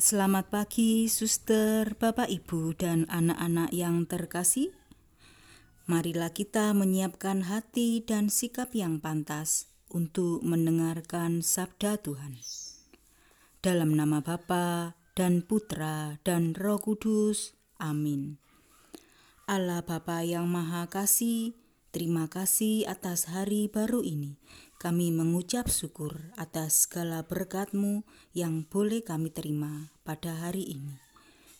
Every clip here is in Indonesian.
Selamat pagi, suster, bapak, ibu, dan anak-anak yang terkasih. Marilah kita menyiapkan hati dan sikap yang pantas untuk mendengarkan sabda Tuhan. Dalam nama Bapa dan Putra dan Roh Kudus. Amin. Allah Bapa yang Maha Kasih, terima kasih atas hari baru ini. Kami mengucap syukur atas segala berkat-Mu yang boleh kami terima pada hari ini.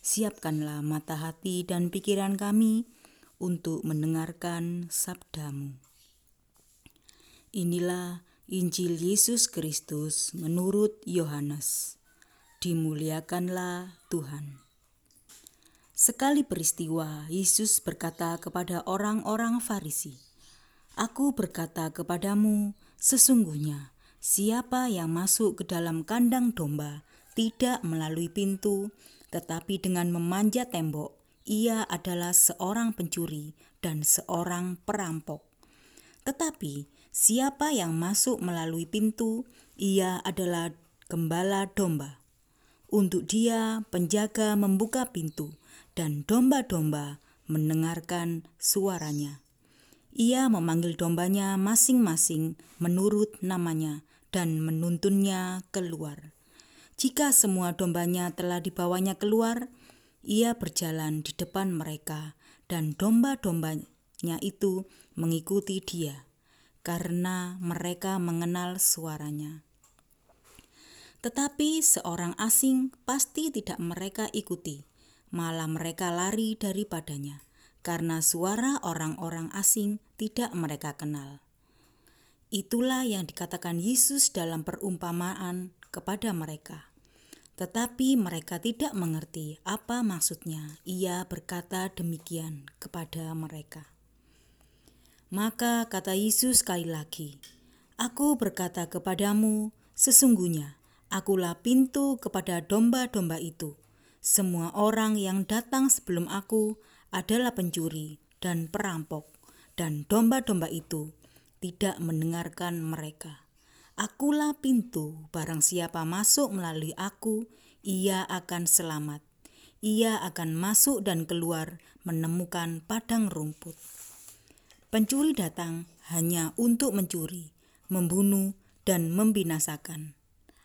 Siapkanlah mata hati dan pikiran kami untuk mendengarkan sabdamu. Inilah Injil Yesus Kristus menurut Yohanes. Dimuliakanlah Tuhan. Sekali peristiwa, Yesus berkata kepada orang-orang Farisi, "Aku berkata kepadamu, Sesungguhnya, siapa yang masuk ke dalam kandang domba tidak melalui pintu, tetapi dengan memanjat tembok, ia adalah seorang pencuri dan seorang perampok. Tetapi siapa yang masuk melalui pintu, ia adalah gembala domba. Untuk dia, penjaga membuka pintu, dan domba-domba mendengarkan suaranya. Ia memanggil dombanya masing-masing menurut namanya dan menuntunnya keluar. Jika semua dombanya telah dibawanya keluar, ia berjalan di depan mereka, dan domba-dombanya itu mengikuti dia, karena mereka mengenal suaranya. Tetapi seorang asing pasti tidak mereka ikuti, malah mereka lari daripadanya karena suara orang-orang asing tidak mereka kenal. Itulah yang dikatakan Yesus dalam perumpamaan kepada mereka. Tetapi mereka tidak mengerti apa maksudnya. Ia berkata demikian kepada mereka. Maka kata Yesus sekali lagi, Aku berkata kepadamu, sesungguhnya akulah pintu kepada domba-domba itu. Semua orang yang datang sebelum aku adalah pencuri dan perampok, dan domba-domba itu tidak mendengarkan mereka. Akulah pintu, barang siapa masuk melalui aku, ia akan selamat. Ia akan masuk dan keluar menemukan padang rumput. Pencuri datang hanya untuk mencuri, membunuh, dan membinasakan.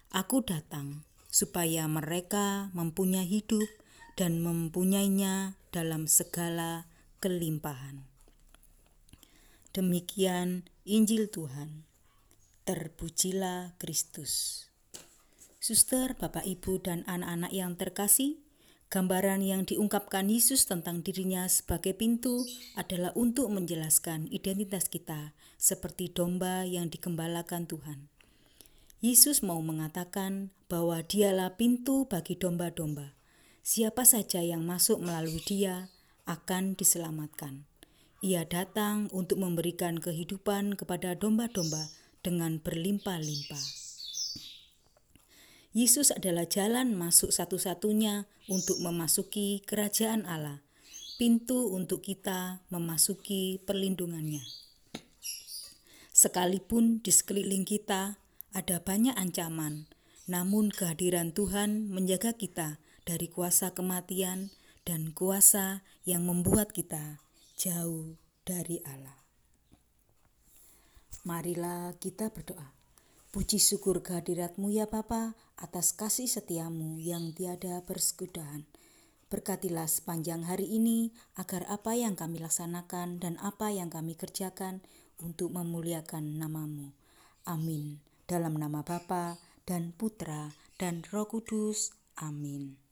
Aku datang supaya mereka mempunyai hidup dan mempunyainya dalam segala kelimpahan. Demikian Injil Tuhan. Terpujilah Kristus. Suster, Bapak, Ibu, dan anak-anak yang terkasih, gambaran yang diungkapkan Yesus tentang dirinya sebagai pintu adalah untuk menjelaskan identitas kita seperti domba yang digembalakan Tuhan. Yesus mau mengatakan bahwa dialah pintu bagi domba-domba siapa saja yang masuk melalui dia akan diselamatkan. Ia datang untuk memberikan kehidupan kepada domba-domba dengan berlimpah-limpah. Yesus adalah jalan masuk satu-satunya untuk memasuki kerajaan Allah, pintu untuk kita memasuki perlindungannya. Sekalipun di sekeliling kita ada banyak ancaman, namun kehadiran Tuhan menjaga kita dari kuasa kematian dan kuasa yang membuat kita jauh dari Allah. Marilah kita berdoa. Puji syukur kehadiratmu ya Bapa atas kasih setiamu yang tiada persekudahan. Berkatilah sepanjang hari ini agar apa yang kami laksanakan dan apa yang kami kerjakan untuk memuliakan namamu. Amin. Dalam nama Bapa dan Putra dan Roh Kudus. Amin.